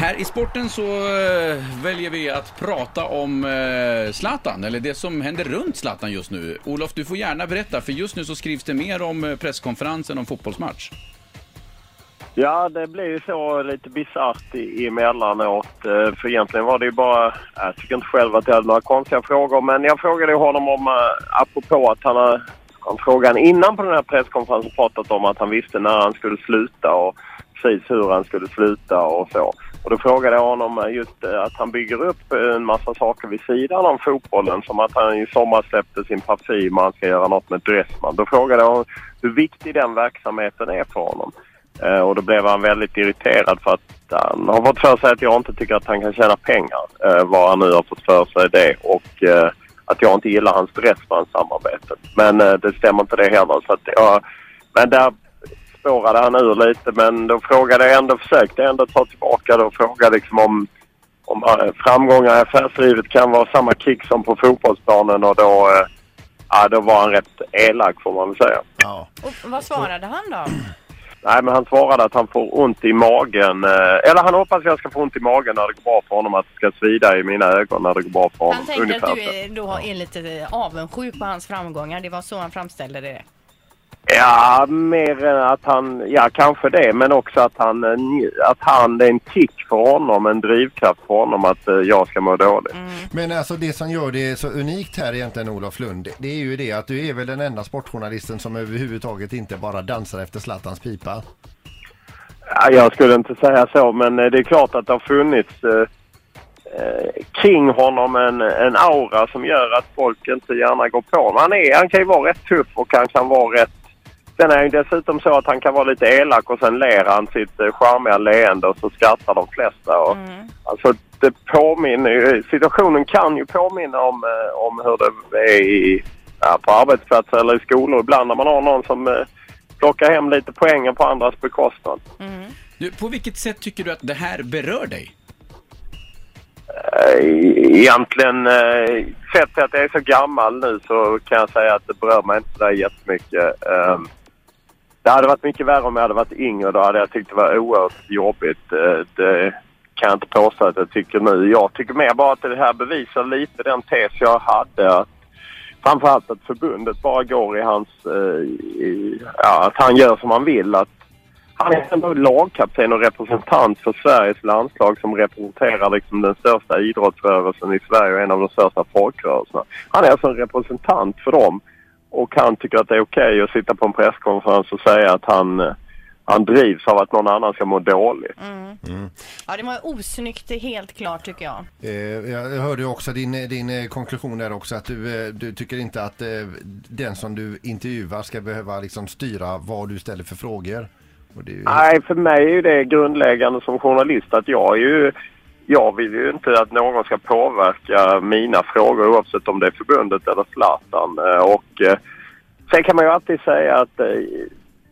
Här i sporten så eh, väljer vi att prata om eh, Zlatan, eller det som händer runt Zlatan just nu. Olof, du får gärna berätta, för just nu så skrivs det mer om eh, presskonferensen om fotbollsmatch. Ja, det blir ju så lite bisarrt emellanåt. Eh, för egentligen var det ju bara... Jag tycker inte själv att jag hade några konstiga frågor. Men jag frågade ju honom om, apropå att han har... frågan innan på den här presskonferensen pratat om att han visste när han skulle sluta och precis hur han skulle sluta och så. Och då frågade jag honom eh, just eh, att han bygger upp eh, en massa saker vid sidan om fotbollen. Som att han i sommar släppte sin parfym och han ska göra något med Dressman. Då frågade jag honom hur viktig den verksamheten är för honom. Och då blev han väldigt irriterad för att han har fått för sig att jag inte tycker att han kan tjäna pengar. Eh, vad han nu har fått för sig det. Och eh, att jag inte gillar hans Dressman-samarbete. Men eh, det stämmer inte det heller. Så att, jag, men där spårade han ur lite. Men då frågade jag ändå, försökte jag ändå ta tillbaka det och fråga liksom om, om eh, framgångar i affärslivet kan vara samma kick som på fotbollsplanen. Och då, eh, ja, då var han rätt elak får man väl säga. Ja. Och vad svarade han då? Nej, men han svarade att han får ont i magen. eh, Eller han hoppas jag ska få ont i magen när det går bra för honom. Att det ska svida i mina ögon när det går bra för honom. Han tänkte Ungefär att du är, då är lite avundsjuk på hans framgångar. Det var så han framställde det. Ja, mer än att han... Ja, kanske det. Men också att han... eh, Att han... Det är en tick för honom. En drivkraft för honom att eh, jag ska må dåligt. Men alltså det som gör det så unikt här egentligen Olof Lund, det är ju det att du är väl den enda sportjournalisten som överhuvudtaget inte bara dansar efter Zlatans pipa. Ja, jag skulle inte säga så, men eh, det är klart att det har funnits eh, kring honom en, en aura som gör att folk inte gärna går på honom. Han, är, han kan ju vara rätt tuff och han kan vara rätt... Sen är ju dessutom så att han kan vara lite elak och sen ler han sitt eh, charmiga leende och så skrattar de flesta. Och, Alltså det påminner ju... Situationen kan ju påminna om, eh, om hur det är i, ja, på arbetsplatser eller i skolor ibland när man har någon som eh, plockar hem lite poänger på andras bekostnad. Du, på vilket sätt tycker du att det här berör dig? Egentligen, sett till att jag är så gammal nu så kan jag säga att det berör mig inte sådär jättemycket. Eh, det hade varit mycket värre om jag hade varit yngre. Då hade jag tyckt det var oerhört jobbigt. Eh, det kan jag inte påstå att jag tycker nu. Jag tycker mer bara att det här bevisar lite den tes jag hade. Att framförallt att förbundet bara går i hans... eh, i, Ja, att han gör som han vill. Att han är ändå lagkapten och representant för Sveriges landslag som representerar liksom den största idrottsrörelsen i Sverige och en av de största folkrörelserna. Han är alltså en representant för dem och han tycker att det är okej att sitta på en presskonferens och säga att han, eh, han drivs av att någon annan ska må dåligt. Ja, det var osnyggt helt klart tycker jag. Eh, jag hörde också din, din eh, konklusion där också att du, eh, du tycker inte att eh, den som du intervjuar ska behöva liksom styra vad du ställer för frågor. Och det är ju... Nej, för mig är det grundläggande som journalist att jag är ju... Jag vill ju inte att någon ska påverka mina frågor oavsett om det är förbundet eller Zlatan. Eh, Och eh, sen kan man ju alltid säga att... eh,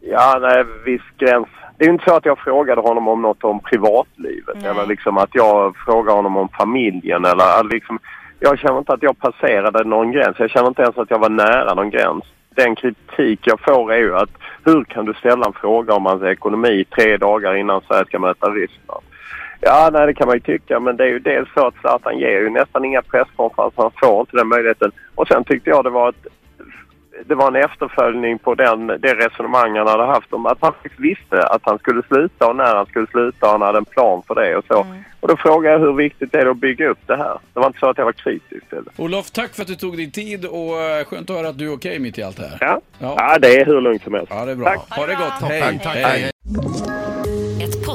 Ja, nej, viss gräns. Det är ju inte så att jag frågade honom om något om privatlivet Nej. eller liksom att jag frågar honom om familjen eller att liksom... Jag känner inte att jag passerade någon gräns. Jag känner inte ens att jag var nära någon gräns. Den kritik jag får är ju att hur kan du ställa en fråga om hans ekonomi tre dagar innan Sverige ska möta Ryssland? Ja, nej det kan man ju tycka men det är ju dels så att Zlatan ger ju nästan inga presskonferenser. Han får inte den möjligheten. Och sen tyckte jag det var ett det var en efterföljning på den, det resonemang han hade haft om att han faktiskt visste att han skulle sluta och när han skulle sluta och han hade en plan för det och så. Och då frågade jag hur viktigt det är att bygga upp det här. Det var inte så att jag var kritisk till det. Olof, tack för att du tog din tid och eh, skönt att höra att du är okej mitt i allt det här. Ja. Ja. ja, det är hur lugnt som helst. Ja, det är bra. Tack. Ha det gott. Hej. Tack, tack, hej. Ett